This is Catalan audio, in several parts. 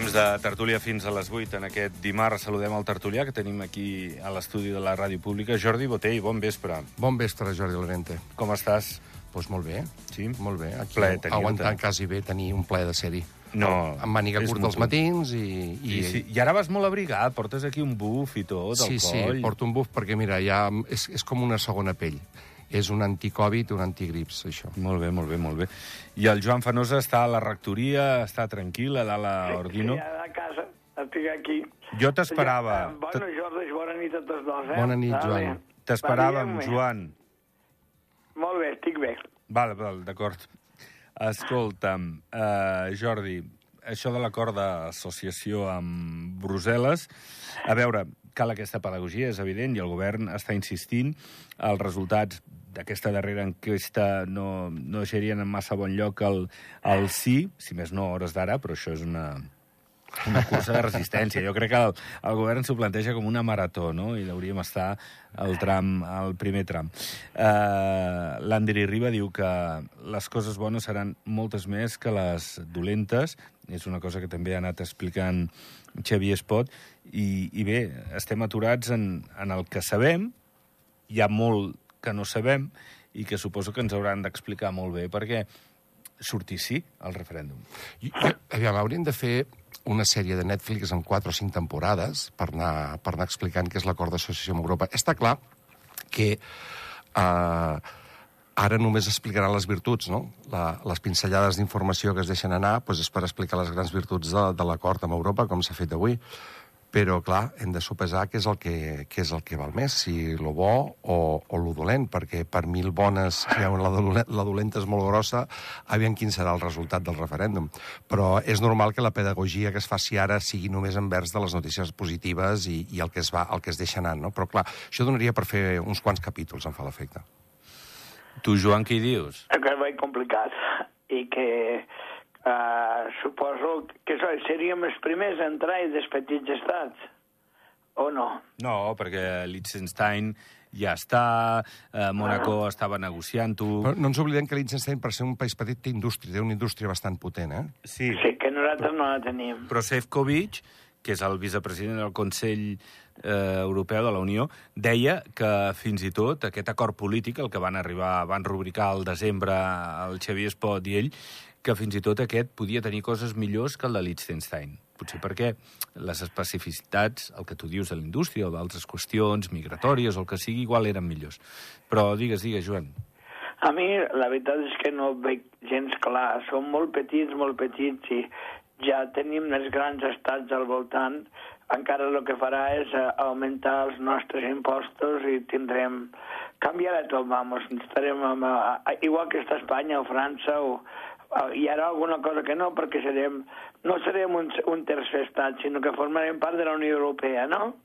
Temps de tertúlia fins a les 8 en aquest dimarts. Saludem el tertulià que tenim aquí a l'estudi de la ràdio pública. Jordi Botell, bon vespre. Bon vespre, Jordi Lorente. Com estàs? Doncs pues molt bé. Sí? Molt bé. Aquí Plaer aguantant quasi bé tenir un ple de sèrie. No, Amb màniga curta als mutu. matins i... I, sí, I ara vas molt abrigat, portes aquí un buf i tot, sí, al sí, coll. porto un buf perquè, mira, ja és, és com una segona pell. És un anticovid, un antigrips, això. Molt bé, molt bé, molt bé. I el Joan Fanosa està a la rectoria, està tranquil, a dalt a Ordino. Sí, a casa, estic aquí. Jo t'esperava. Ja, eh, bona, Jordi, bona nit a tots dos, eh? Bona nit, Joan. T'esperàvem, Joan. Molt bé, estic bé. Val, val, d'acord. Escolta'm, uh, Jordi, això de l'acord d'associació amb Brussel·les, a veure, cal aquesta pedagogia, és evident, i el govern està insistint. Els resultats d'aquesta darrera enquesta no, no deixarien en massa bon lloc el, el sí, si més no hores d'ara, però això és una, una cursa de resistència. Jo crec que el, el govern s'ho planteja com una marató, no? I hauríem estar al tram, al primer tram. Uh, L'Andri Riba diu que les coses bones seran moltes més que les dolentes. És una cosa que també ha anat explicant Xavier Espot. I, i bé, estem aturats en, en el que sabem. Hi ha molt que no sabem i que suposo que ens hauran d'explicar molt bé perquè sortir sí al referèndum. I, jo, aviam, hauríem de fer una sèrie de Netflix en 4 o 5 temporades per anar, per anar explicant què és l'acord d'associació amb Europa. Està clar que eh, ara només explicaran les virtuts, no? La, les pinzellades d'informació que es deixen anar doncs és per explicar les grans virtuts de, de l'acord amb Europa, com s'ha fet avui. Però, clar, hem de sopesar què és el que, què és el que val més, si lo bo o, o lo dolent, perquè per mil bones, si la, dolenta, la dolenta és molt grossa, aviam quin serà el resultat del referèndum. Però és normal que la pedagogia que es faci ara sigui només envers de les notícies positives i, i el, que es va, el que es deixa anar, no? Però, clar, això donaria per fer uns quants capítols, em fa l'efecte. Tu, Joan, què hi dius? Que és molt complicat i que uh, suposo que so, seríem els primers a entrar i dels petits estats, o no? No, perquè Liechtenstein ja està, eh, Mónaco estava negociant-ho... Però no ens oblidem que Liechtenstein, per ser un país petit, té indústria, té una indústria bastant potent, eh? Sí, Sí, que nosaltres no la tenim. però Sefcovic, que és el vicepresident del Consell eh, Europeu de la Unió, deia que fins i tot aquest acord polític, el que van arribar, van rubricar al desembre el Xavier Espot i ell, que fins i tot aquest podia tenir coses millors que el de Liechtenstein. Potser perquè les especificitats, el que tu dius de la indústria o d'altres qüestions migratòries o el que sigui, igual eren millors. Però digues, digues, Joan. A mi la veritat és que no veig gens clar. Som molt petits, molt petits i ja tenim els grans estats al voltant. Encara el que farà és eh, augmentar els nostres impostos i tindrem... Canviarà tot, vamos. Estarem amb, eh, igual que està Espanya o França o... eh, Hi haurà alguna cosa que no, perquè serem, no serem un, un tercer estat, sinó que formarem part de la Unió Europea, no?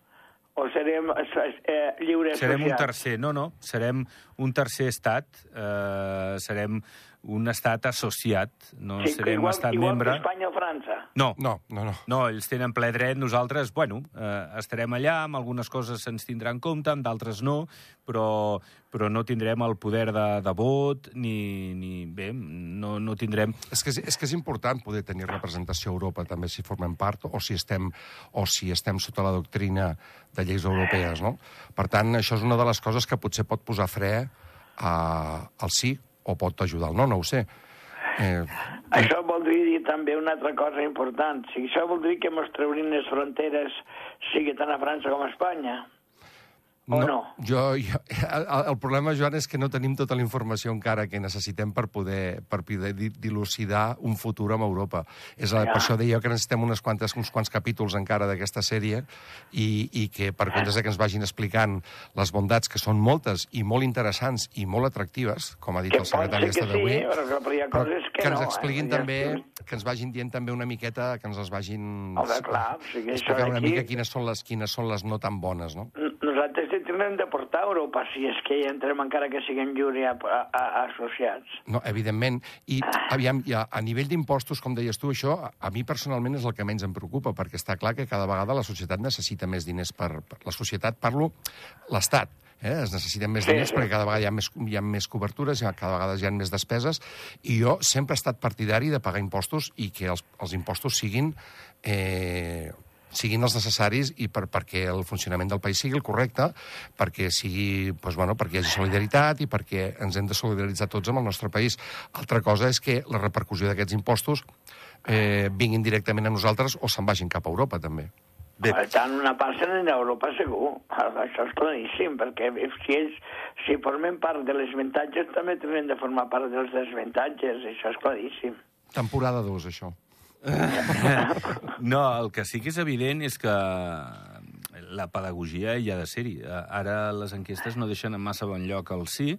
O serem eh, lliures Serem un tercer, no, no, serem un tercer estat, eh, serem un estat associat, no Sí, serem igual, estat igual membre. que Espanya o França. No, No, no, no. no, ells tenen ple dret, nosaltres, bueno, eh, estarem allà, amb algunes coses se'ns tindrà en compte, amb d'altres no, però, però no tindrem el poder de, de vot, ni, ni bé, no, no tindrem... És que és, és que és important poder tenir representació a Europa, també, si formem part o si estem, o si estem sota la doctrina de lleis europees, no? Per tant, això és una de les coses que potser pot posar fre a, al sí o pot ajudar al no, no ho sé. Eh, Això voldria dir també una altra cosa important. Si això vol dir que mos traurin les fronteres, sigui tant a França com a Espanya. O no? Jo, jo, el, el problema, Joan, és que no tenim tota la informació encara que necessitem per poder, per poder di- dilucidar un futur amb Europa. És ja. Ja. Per això deia que necessitem unes quantes, uns quants capítols encara d'aquesta sèrie i, i que per comptes que ens vagin explicant les bondats, que són moltes i molt interessants i molt atractives, com ha dit Que el secretari d'Estat d'avui, sí, però que- però hi ha però coses que que ens no, eh? expliquin ha també, que ens vagin dient també una miqueta, que ens les vagin... Home, clar, o sigui, explicar una aquí- mica quines són les, quines són les no tan bones, no? N- Nosaltres tindrem de portar a Europa si és que hi entrem encara que siguem lliure a, a, a, associats. No, evidentment. I aviam, ja, a nivell d'impostos, com deies tu, això a, a mi personalment és el que menys em preocupa, perquè està clar que cada vegada la societat necessita més diners per... per la societat, parlo, l'Estat, eh? es necessiten més diners perquè cada vegada hi ha més, hi ha més cobertures, cada vegada hi ha més despeses, i jo sempre he estat partidari de pagar impostos i que els, els impostos siguin eh, siguin els necessaris i per, perquè el funcionament del país sigui el correcte, perquè sigui, doncs, bueno, perquè hi hagi solidaritat i perquè ens hem de solidaritzar tots amb el nostre país. Altra cosa és que la repercussió d'aquests impostos eh, vinguin directament a nosaltres o se'n vagin cap a Europa, també. Bé. Per tant, una part se a Europa segur. Això és claríssim, perquè si ells, si formem part de les avantatges, també tenen de formar part dels desavantatges. Això és claríssim. Temporada 2, això. no, el que sí que és evident és que la pedagogia hi ha de ser-hi. Ara les enquestes no deixen en massa bon lloc el sí.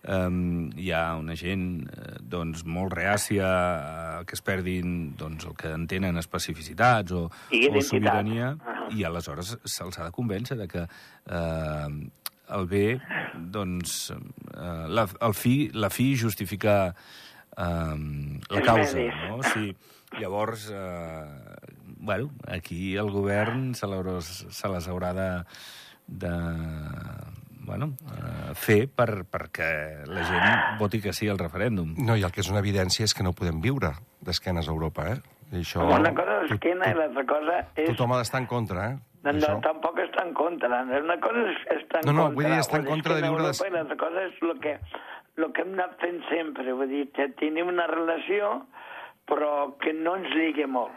Um, hi ha una gent eh, doncs, molt reàcia a que es perdin doncs, el que entenen especificitats o, o sobirania, i aleshores se'ls ha de convèncer de que eh, el bé, doncs, eh, la, el fi, la fi justifica eh, la causa. No? Sí. Llavors, eh, bueno, aquí el govern se, se les haurà de, de bueno, eh, fer per, perquè la gent voti que sí al referèndum. No, i el que és una evidència és que no podem viure d'esquenes a Europa, eh? I això... Una cosa és esquena i l'altra cosa és... Tothom ha d'estar en contra, eh? No, no, tampoc està en contra. Una cosa és estar en no, no, contra. vull dir, estar en contra de viure... I l'altra cosa és el que, lo que hem anat fent sempre. Vull dir, que tenim una relació però que no ens lligui molt.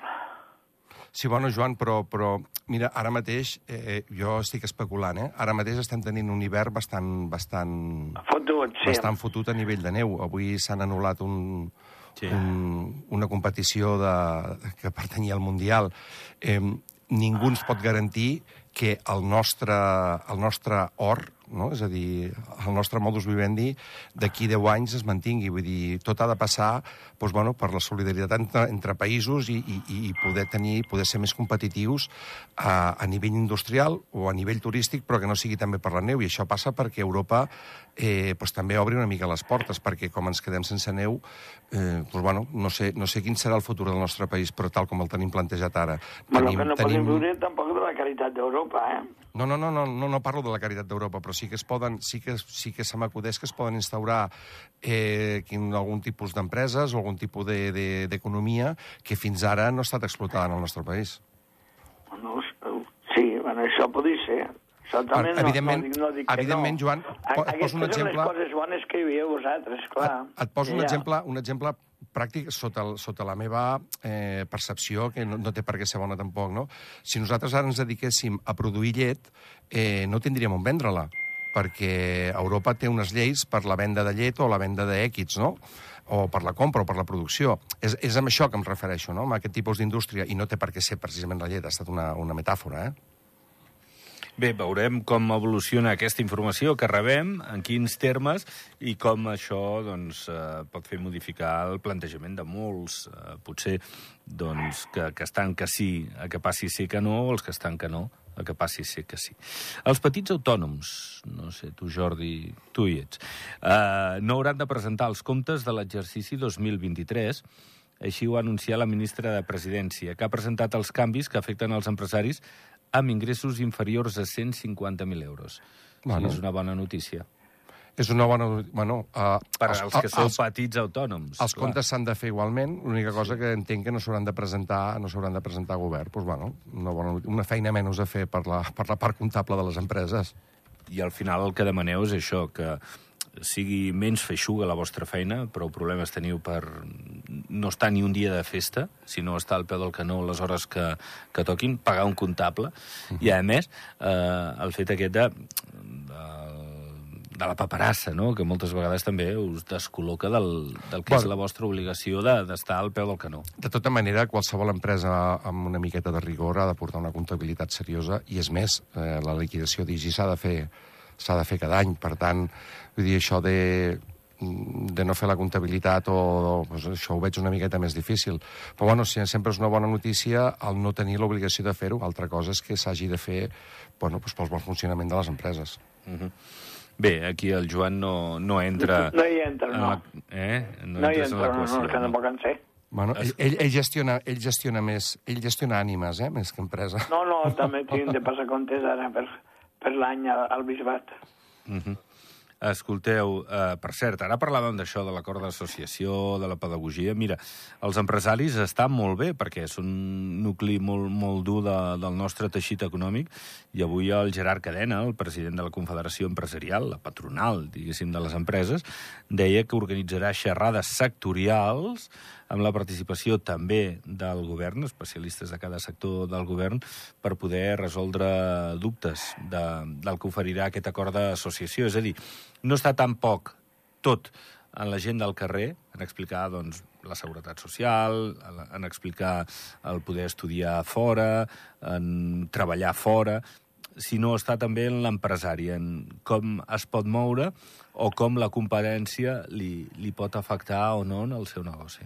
Sí, bueno, Joan, però, però mira, ara mateix, eh, jo estic especulant, eh? Ara mateix estem tenint un hivern bastant... bastant fotut, sí. Bastant fotut a nivell de neu. Avui s'han anul·lat un, sí. un, una competició de, que pertanyia al Mundial. Eh, ningú ens pot garantir que el nostre, el nostre or no? És a dir, el nostre modus vivendi d'aquí 10 anys es mantingui. Vull dir, tot ha de passar doncs, bueno, per la solidaritat entre, entre països i, i, i poder tenir, poder ser més competitius a, a nivell industrial o a nivell turístic, però que no sigui també per la neu. I això passa perquè Europa eh, doncs, també obri una mica les portes, perquè com ens quedem sense neu, eh, doncs, bueno, no, sé, no sé quin serà el futur del nostre país, però tal com el tenim plantejat ara. Bueno, tenim, que no tenim... podem viure tampoc de la caritat d'Europa, eh? No, no, no, no, no, no parlo de la caritat d'Europa, però sí que es poden, sí que, sí que se m'acudeix que es poden instaurar eh, algun tipus d'empreses o algun tipus d'economia de, de, que fins ara no ha estat explotada en el nostre país. No, sí, bueno, això podria ser. També evidentment, no, no, dic, no evidentment, no. Joan, et poso un exemple... les coses bones que hi havia vosaltres, clar. Et, et poso un, ja. exemple, un exemple pràctic sota, el, sota la meva eh, percepció, que no, no té per què ser bona tampoc, no? Si nosaltres ara ens dediquéssim a produir llet, eh, no tindríem on vendre-la, perquè Europa té unes lleis per la venda de llet o la venda d'èquids, no? o per la compra o per la producció. És, és amb això que em refereixo, no? amb aquest tipus d'indústria, i no té per què ser precisament la llet, ha estat una, una metàfora, eh? Bé, veurem com evoluciona aquesta informació que rebem, en quins termes, i com això doncs, eh, pot fer modificar el plantejament de molts, eh, potser doncs, que, que estan que sí, que passi sí que no, els que estan que no, a que passi sí que sí. Els petits autònoms, no sé, tu Jordi, tu hi ets, eh, no hauran de presentar els comptes de l'exercici 2023 així ho ha anunciat la ministra de Presidència, que ha presentat els canvis que afecten els empresaris amb ingressos inferiors a 150.000 euros. Bueno. Sí, és una bona notícia. És una bona... Bueno, uh, per als, que sou els, petits autònoms. Els clar. comptes s'han de fer igualment, l'única cosa sí. que entenc que no s'hauran de presentar no s'hauran de presentar a govern. Pues, bueno, una, bona, una feina menys a fer per la, per la part comptable de les empreses. I al final el que demaneu és això, que sigui menys feixuga la vostra feina, però és teniu per no estar ni un dia de festa, sinó estar al peu del canó les hores que, que toquin, pagar un comptable, uh -huh. i a més, eh, el fet aquest de, de, de la paperassa, no? que moltes vegades també us descol·loca del, del que bueno, és la vostra obligació d'estar de, al peu del canó. De tota manera, qualsevol empresa amb una miqueta de rigor ha de portar una comptabilitat seriosa, i és més, eh, la liquidació d'IGI s'ha de fer s'ha de fer cada any. Per tant, vull dir, això de de no fer la comptabilitat o, o pues, això ho veig una miqueta més difícil. Però bueno, si sempre és una bona notícia el no tenir l'obligació de fer-ho. Altra cosa és que s'hagi de fer bueno, pues, pel bon funcionament de les empreses. Uh -huh. Bé, aquí el Joan no, no entra... No hi entra, no. La, eh? No, no hi entra, no, no, que tampoc en sé. Bueno, ell, ell, ell, gestiona, ell gestiona més... Ell gestiona ànimes, eh?, més que empresa. No, no, també tinc de passar comptes ara per, per l'any al, al bisbat. Uh -huh. Escolteu, eh, per cert, ara parlàvem d'això, de l'acord d'associació, de la pedagogia. Mira, els empresaris estan molt bé, perquè és un nucli molt, molt dur de, del nostre teixit econòmic, i avui el Gerard Cadena, el president de la Confederació Empresarial, la patronal, diguéssim, de les empreses, deia que organitzarà xerrades sectorials amb la participació també del govern, especialistes de cada sector del govern, per poder resoldre dubtes de, del que oferirà aquest acord d'associació. És a dir, no està tan poc tot en la gent del carrer, en explicar doncs, la seguretat social, en explicar el poder estudiar fora, en treballar fora, sinó està també en l'empresari, en com es pot moure o com la competència li, li pot afectar o no en el seu negoci.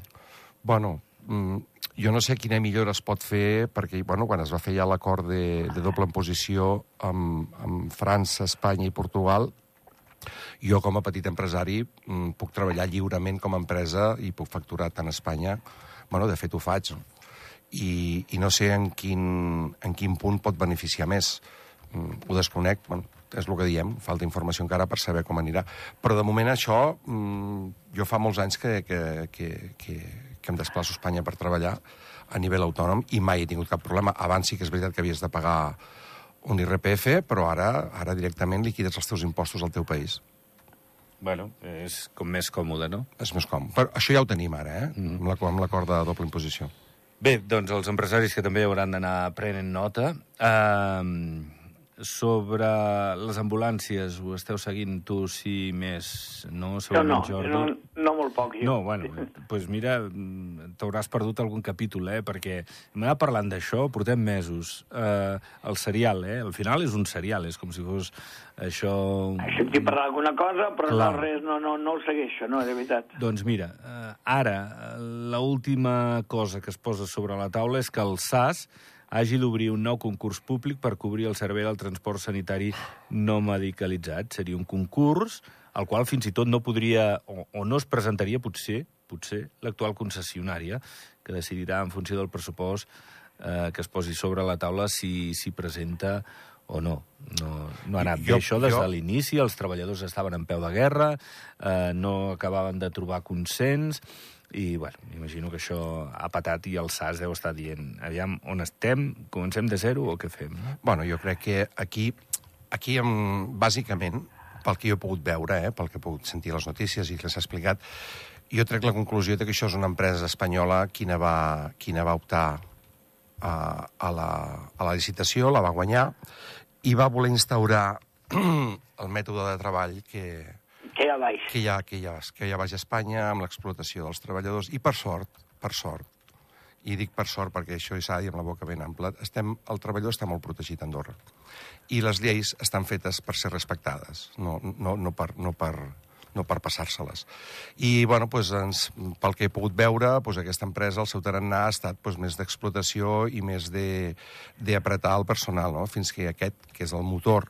Bueno, mm, jo no sé quina millora es pot fer, perquè bueno, quan es va fer ja l'acord de, de doble imposició amb, amb França, Espanya i Portugal, jo com a petit empresari mm, puc treballar lliurement com a empresa i puc facturar tant a Espanya, bueno, de fet ho faig, no? I, i no sé en quin, en quin punt pot beneficiar més. Mm, ho desconec, bueno, és el que diem, falta informació encara per saber com anirà. Però de moment això, mm, jo fa molts anys que, que, que, que, que em desplaço a Espanya per treballar a nivell autònom i mai he tingut cap problema. Abans sí que és veritat que havies de pagar un IRPF, però ara ara directament liquides els teus impostos al teu país. Bueno, és com més còmode, no? És més còmode. Però això ja ho tenim ara, eh? Mm -hmm. Amb l'acord de doble imposició. Bé, doncs els empresaris que també hauran d'anar prenent nota. Eh, sobre les ambulàncies, ho esteu seguint tu, sí, més, no? Segurament, no, no, no, no molt poc, jo. No, bueno, doncs pues mira, t'hauràs perdut algun capítol, eh? Perquè hem anat parlant d'això, portem mesos. Eh, el serial, eh? Al final és un serial, és com si fos això... He sentit parlar alguna cosa, però Clar. no res, no, no, no ho segueixo, no, de veritat. Doncs mira, eh, ara, l'última cosa que es posa sobre la taula és que el SAS hagi d'obrir un nou concurs públic per cobrir el servei del transport sanitari no medicalitzat. Seria un concurs al qual fins i tot no podria, o, o no es presentaria potser, potser l'actual concessionària, que decidirà en funció del pressupost eh, que es posi sobre la taula si s'hi presenta o no. No, no ha anat jo, bé això des jo... de l'inici, els treballadors estaven en peu de guerra, eh, no acabaven de trobar consens, i, bueno, imagino que això ha patat i el SAS deu estar dient aviam, on estem? Comencem de zero o què fem? No? Bueno, jo crec que aquí, aquí bàsicament, pel que jo he pogut veure, eh, pel que he pogut sentir les notícies i que s'ha explicat, jo trec la conclusió de que això és una empresa espanyola quina va, quina va optar a, a, la, a la licitació, la va guanyar, i va voler instaurar el mètode de treball que, que hi ha baix. Que hi ha, que hi ha, que hi ha baix a Espanya amb l'explotació dels treballadors. I per sort, per sort, i dic per sort perquè això de dir amb la boca ben ampla, estem, el treballador està molt protegit a Andorra. I les lleis estan fetes per ser respectades, no, no, no per, no per, no per passar-se-les. I, bueno, doncs, ens, pel que he pogut veure, doncs, aquesta empresa, el seu tarannà, ha estat doncs, més d'explotació i més d'apretar el personal, no? fins que aquest, que és el motor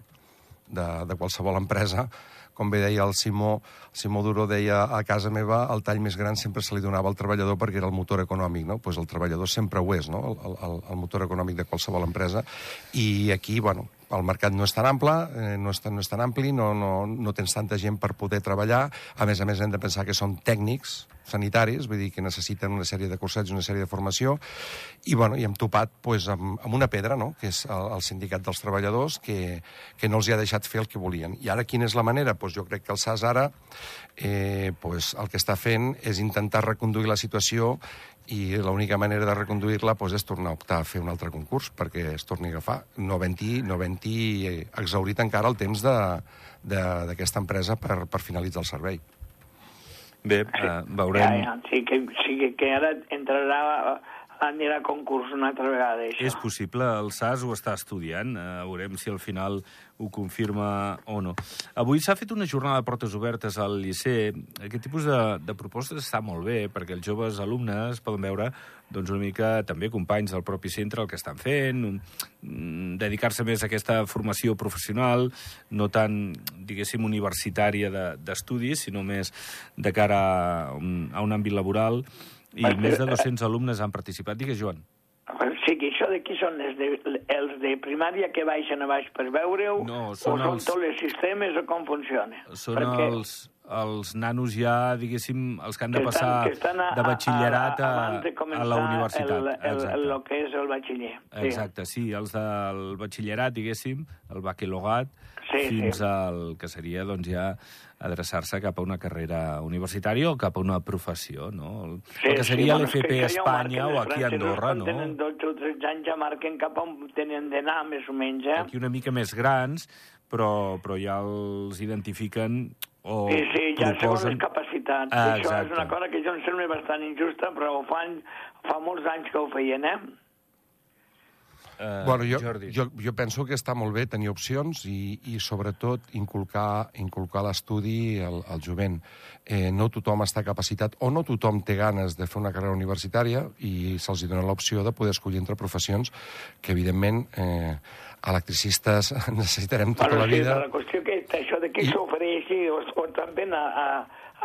de, de qualsevol empresa, com bé deia el Simó, el Simó Duró deia a casa meva el tall més gran sempre se li donava al treballador perquè era el motor econòmic, no? Pues el treballador sempre ho és, no? El, el, el motor econòmic de qualsevol empresa. I aquí, bueno, el mercat no és tan ample, eh, no, és tan, no és tan ampli, no, no, no tens tanta gent per poder treballar. A més a més, hem de pensar que són tècnics sanitaris, vull dir que necessiten una sèrie de cursets, una sèrie de formació, i, bueno, i hem topat pues, amb, amb una pedra, no?, que és el, el sindicat dels treballadors, que, que no els hi ha deixat fer el que volien. I ara quina és la manera? Pues jo crec que el SAS ara eh, pues, el que està fent és intentar reconduir la situació i l'única manera de reconduir-la pues, és tornar a optar a fer un altre concurs perquè es torni a agafar, no havent-hi no havent exaurit encara el temps d'aquesta empresa per, per finalitzar el servei. Bé, uh, veurem... Ja, ja, sí, que, sí, que ara entrarà anirà a concurs una altra vegada, això. És possible, el SAS ho està estudiant, eh, veurem si al final ho confirma o no. Avui s'ha fet una jornada de portes obertes al Liceu. Aquest tipus de, de propostes està molt bé, perquè els joves alumnes poden veure doncs, una mica també companys del propi centre el que estan fent, mm, dedicar-se més a aquesta formació professional, no tan, diguéssim, universitària de- d'estudis, sinó més de cara a un, a un àmbit laboral. I Perquè- més de 200 alumnes han participat. Digues, Joan. Sí, que això d'aquí són els de, els de primària que baixen a baix per veure-ho, No, o són són els- tots els sistemes, o com funciona? Són Perquè els, els nanos ja, diguéssim, els que han de que passar que estan a, de batxillerat a, de a començar la universitat. El, el, el, el que és el batxiller. Sí. Exacte, sí, els del batxillerat, diguéssim, el baquelogat, Sí, fins sí. al que seria doncs, ja adreçar-se cap a una carrera universitària o cap a una professió, no? El, el que seria és l'FP a Espanya o aquí a Andorra, no? tenen 12 o 13 anys ja marquen cap on tenen d'anar, més o menys, eh? Aquí una mica més grans, però, però ja els identifiquen o Sí, sí, ja segons proposen... les capacitats. Ah, Això és una cosa que jo em sembla bastant injusta, però ho fan, fa molts anys que ho feien, eh? Eh, Bueno, jo, Jordi. jo, jo penso que està molt bé tenir opcions i, i sobretot, inculcar, inculcar l'estudi al, al jovent. Eh, no tothom està capacitat o no tothom té ganes de fer una carrera universitària i se'ls dona l'opció de poder escollir entre professions que, evidentment, eh, electricistes necessitarem tota Bueno, la sí, vida. però la qüestió que això de que I- s'ofereixi o, o també a, a,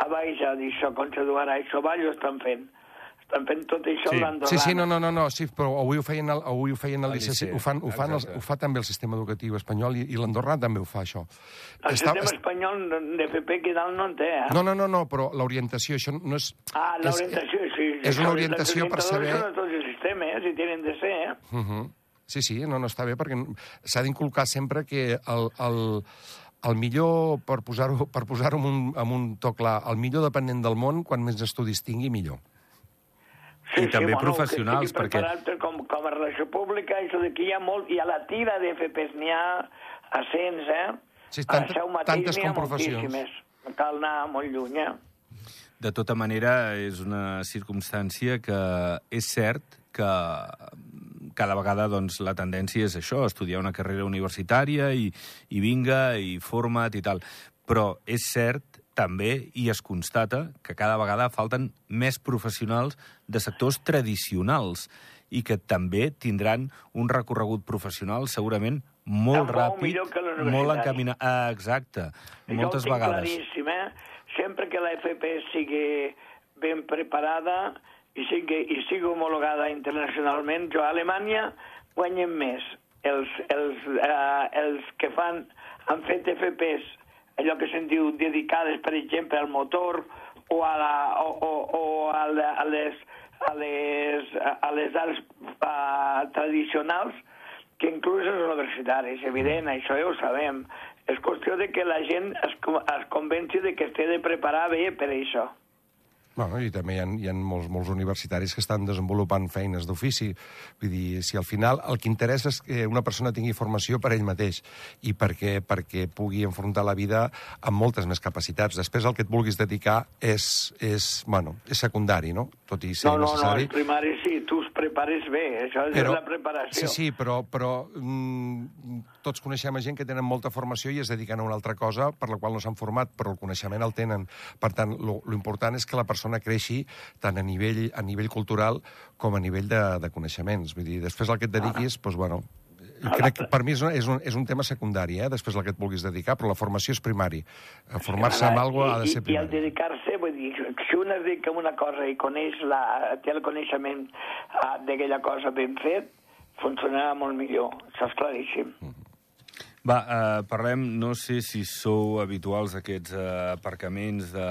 a baix a dir això, com se duarà, això avall ho estan fent. Estan fent tot això Sí. sí. l'Andorrana. Sí, sí, no, no, no, no sí, però avui ho feien, al- avui ho feien Liceu, sí, Liceu, ho, fan, ho, fan els, ho fa també el sistema educatiu espanyol i, i l'Andorrà també ho fa, això. El Està- sistema espanyol d'FP que dalt no en té, eh? No, no, no, no, però l'orientació, això no és... Ah, l'orientació, sí. És una orientació per saber... Són tots els sistemes, eh? si tenen de ser, eh? Uh -huh. Sí, sí, no, no està bé, perquè s'ha d'inculcar sempre que el, el, el millor, per posar-ho per posar en, un, en un to clar, el millor dependent del món, quan més estudis tingui, millor. I també que professionals, estigui perquè- com, com a relació pública, això d'aquí hi ha molt, i a la tira d'FPs n'hi ha a cents, eh? Sí, A tanta- Seu mateix tantes com professions. moltíssimes. Cal anar molt lluny, eh? De tota manera, és una circumstància que és cert que cada vegada doncs, la tendència és això, estudiar una carrera universitària i, i vinga, i forma't i tal. Però és cert també, i es constata, que cada vegada falten més professionals de sectors tradicionals i que també tindran un recorregut professional segurament molt Molt ràpid, molt encaminat. Ah, exacte, moltes ho tinc vegades. claríssim, eh? Sempre que la FP sigui ben preparada i sigui, i sigui homologada internacionalment, jo a Alemanya guanyen més. Els, els, eh, els que fan, han fet FPs, allò que se'n diu dedicades, per exemple, al motor o a, la, o, o, o a, la, a les a les, a les arts uh, tradicionals que inclús els universitaris, evident, això ja ho sabem. És qüestió de que la gent es, es convenci de que es té de preparar bé per això. Bueno, I també hi ha, hi ha molts, molts universitaris que estan desenvolupant feines d'ofici. Vull dir, si al final el que interessa és que una persona tingui formació per ell mateix i perquè, perquè pugui enfrontar la vida amb moltes més capacitats. Després el que et vulguis dedicar és, és, bueno, és secundari, no? Tot i ser no, no, no, necessari. els primaris sí, tu es prepares bé, això és la preparació. Sí, sí, però, però mm, tots coneixem gent que tenen molta formació i es dediquen a una altra cosa per la qual no s'han format, però el coneixement el tenen. Per tant, lo, lo important és que la persona creixi tant a nivell, a nivell cultural com a nivell de, de coneixements. Vull dir, després el que et dediquis, doncs, bueno, crec que per mi és un, és un, és un tema secundari, eh? després el que et vulguis dedicar, però la formació és primari. Formar-se en alguna cosa ha de ser I, i al primari. dedicar-se, vull dir, si un es dedica a una cosa i coneix la, té el coneixement uh, d'aquella cosa ben fet, funcionarà molt millor, això és claríssim. Va, eh, parlem, no sé si sou habituals d'aquests eh, aparcaments de,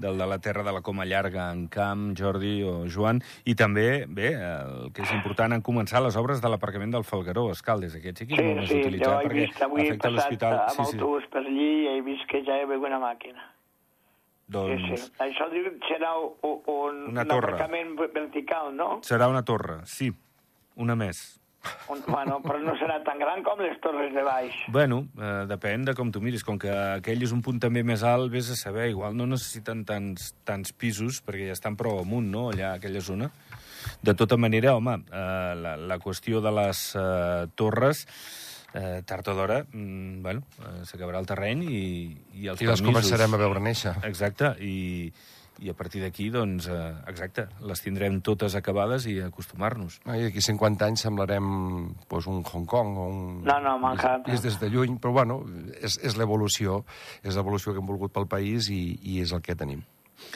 del de la Terra de la Coma Llarga en Camp, Jordi o Joan, i també, bé, el que és important, han començat les obres de l'aparcament del Falgaró, Escaldes, aquest sí que és Sí, molt més sí, jo utilitzat, he perquè vist, avui afecta l'hospital. Sí, sí. autobús per allí i he vist que ja hi havia una màquina. Doncs Sí, sí. Això diu, serà un, un, Una un torre. aparcament vertical, no? serà una torre, sí, una més. Un, bueno, però no serà tan gran com les torres de baix. Bueno, eh, depèn de com tu miris. Com que aquell és un punt també més alt, vés a saber, igual no necessiten tants, tants pisos, perquè ja estan prou amunt, no?, allà, aquella zona. De tota manera, home, eh, la, la qüestió de les eh, torres eh, tard o d'hora, mm, bueno, eh, s'acabarà el terreny i, i els I les permisos. començarem a veure néixer. Exacte, i, i a partir d'aquí, doncs, eh, exacte, les tindrem totes acabades i acostumar-nos. No, I d'aquí 50 anys semblarem doncs, un Hong Kong o un... No, no, Manhattan. És des de lluny, però bueno, és, és l'evolució, és l'evolució que hem volgut pel país i, i és el que tenim.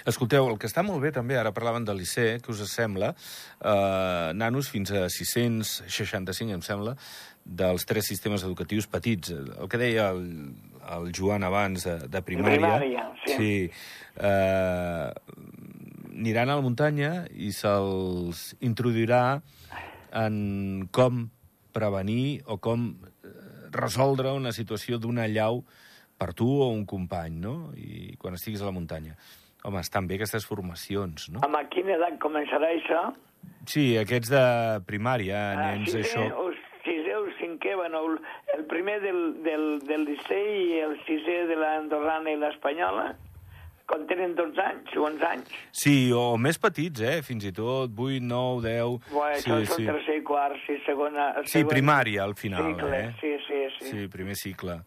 Escolteu, el que està molt bé també, ara parlaven del liceu, què us sembla? Eh, nanos fins a 665, em sembla, dels tres sistemes educatius petits. El que deia el, el Joan abans de, de primària. primària, sí. sí eh, aniran a la muntanya i se'ls introduirà en com prevenir o com eh, resoldre una situació d'una llau per tu o un company, no? I quan estiguis a la muntanya. Home, estan bé aquestes formacions, no? Amb quina edat començarà això? Sí, aquests de primària, nens, sisè, això... sisè o cinquè, bueno, el- el primer del, del, del Liceu i el sisè de l'Andorrana i l'Espanyola, quan tenen 12 anys o 11 anys. Sí, o més petits, eh? Fins i tot 8, 9, 10... Bueno, sí, això sí. tercer i quart, sí, segona... Sí, segon primària, al final, cicle, eh? Sí, sí, sí. Sí, primer cicle.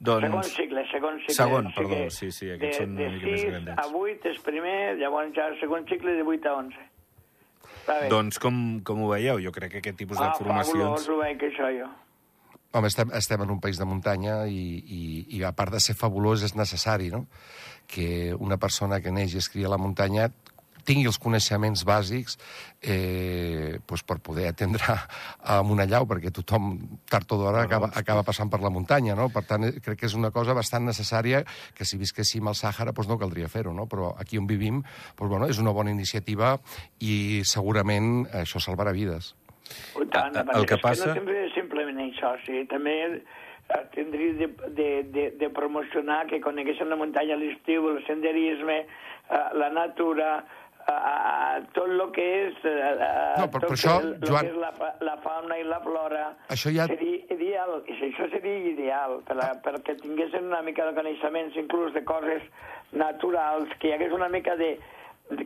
Segon Doncs... cicle, segon cicle. Segon, o sigui perdó, sí, sí, aquests de, són una de mica més 6 grandets. a 8 és primer, llavors ja el segon cicle de 8 a 11. Està bé. Doncs com, com ho veieu? Jo crec que aquest tipus ah, de formacions... fabulós, ho veig, això, jo. Home, estem, estem en un país de muntanya i, i, i a part de ser fabulós és necessari, no?, que una persona que neix i es cria a la muntanya tingui els coneixements bàsics eh, doncs per poder atendre a una llau, perquè tothom, tard o d'hora, acaba, acaba passant per la muntanya, no? Per tant, crec que és una cosa bastant necessària que si visquéssim al Sàhara doncs no caldria fer-ho, no? Però aquí on vivim, doncs, bueno, és una bona iniciativa i segurament això salvarà vides. Tant, el que és passa- Que no sempre això, sí. També eh, tindria de, de, de, de promocionar que coneguessin la muntanya a l'estiu, el senderisme, eh, la natura, eh, tot el que és... No, per- tot per això, el, Joan- que és la, la fauna i la flora... Això ja- Seria ideal, això seria ideal, per a, perquè tinguessin una mica de coneixements, inclús de coses naturals, que hi hagués una mica de,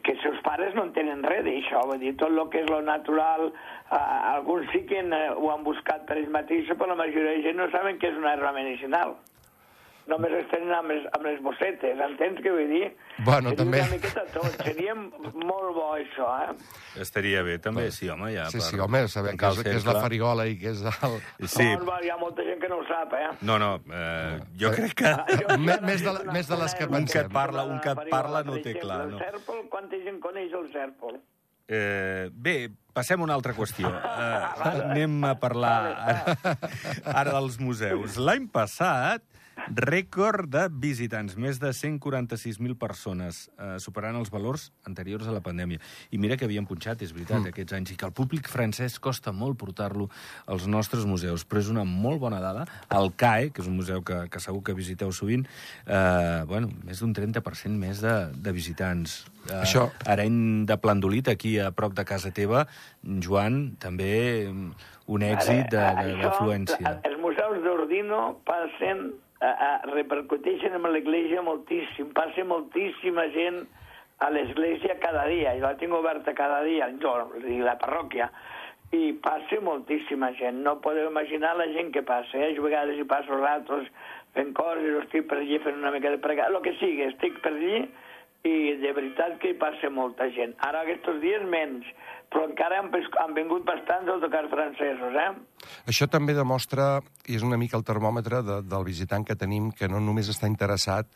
que seus pares no en tenen res d'això, vull dir, tot el que és lo natural, eh, alguns sí que en, eh, ho han buscat per ells mateixos, però la majoria de gent no saben què és una herba medicinal. Només es tenen amb les, amb les bossetes, entens què vull dir? Bueno, seria també. una miqueta tot, seria molt bo això, eh? Estaria bé, també, sí, home, ja... Sí, per sí, home, que tancar és, que és la farigola i que és el... Sí, Bon, hi ha molta gent que no ho sap, eh? no, no, eh, jo crec que... Jo- Més- jo més de la- més de les que conec. Un que et pensem. parla, un que et parla no té clar, no. El cèrpol, quanta gent coneix el cèrpol? Eh, bé, passem a una altra qüestió. Eh, anem a parlar ara, ara dels museus. L'any passat, rècord de visitants, més de 146.000 persones, eh, superant els valors anteriors a la pandèmia. I mira que havien punxat, és veritat, mm. aquests anys, i que al públic francès costa molt portar-lo als nostres museus, però és una molt bona dada. El CAE, que és un museu que, que segur que visiteu sovint, eh, bueno, més d'un 30% més de, de visitants. Eh, Això- Areny de Plandolit, aquí a prop de casa teva, Joan, també mm, un èxit d'afluència. Els museus d'Ordino passen, a, repercuteixen amb l'església moltíssim. Passa moltíssima gent a l'església cada dia. Jo la tinc oberta cada dia, jo, i la parròquia. I passa moltíssima gent. No podeu imaginar la gent que passa. Eh? A vegades hi passo ratos fent coses, estic per allí fent una mica de pregar, el que sigui, estic per allí i de veritat que hi passa molta gent. Ara aquests dies menys, però encara han, han vingut bastants autocars francesos, eh? Això també demostra, i és una mica el termòmetre de, del visitant que tenim, que no només està interessat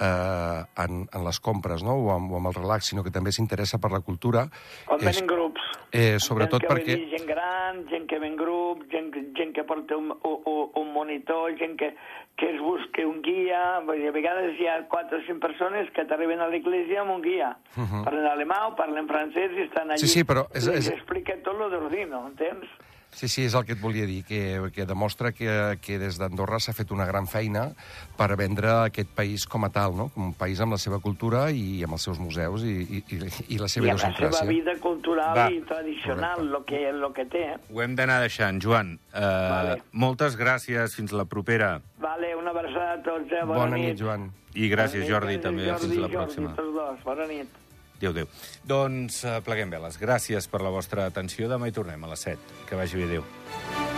eh, en, en les compres no? o, amb, o amb el relax, sinó que també s'interessa per la cultura. On És- venen grups. eh, sobretot gent que perquè- Ve dir, gent gran, gent que ven grup, gent, gent que porta un, un, un monitor, gent que, que es busca un guia. Vull dir, a vegades hi ha quatre o cinc persones que t'arriben a l'església amb un guia. Uh -huh. Parlen alemà o parlen francès i estan allà. Sí, sí, però és- I és- explica tot lo d'Ordino, entens? Sí, sí, és el que et volia dir, que, que demostra que, que des d'Andorra s'ha fet una gran feina per vendre aquest país com a tal, no? com un país amb la seva cultura i amb els seus museus i, i, i, i la seva I amb la seva vida cultural Va. i tradicional, lo que, lo que té. Ho hem d'anar deixant. Joan, eh, Vale. moltes gràcies. Fins la propera. Vale, una abraçada a tots, eh? Bona, Bona nit, Joan. I gràcies, nit, Jordi, també. Jordi, Fins la Jordi, pròxima. tots dos. Bona nit. Déu, Déu. Doncs uh, pleguem veles. Gràcies per la vostra atenció. Demà hi tornem a les 7. Que vagi bé, Déu.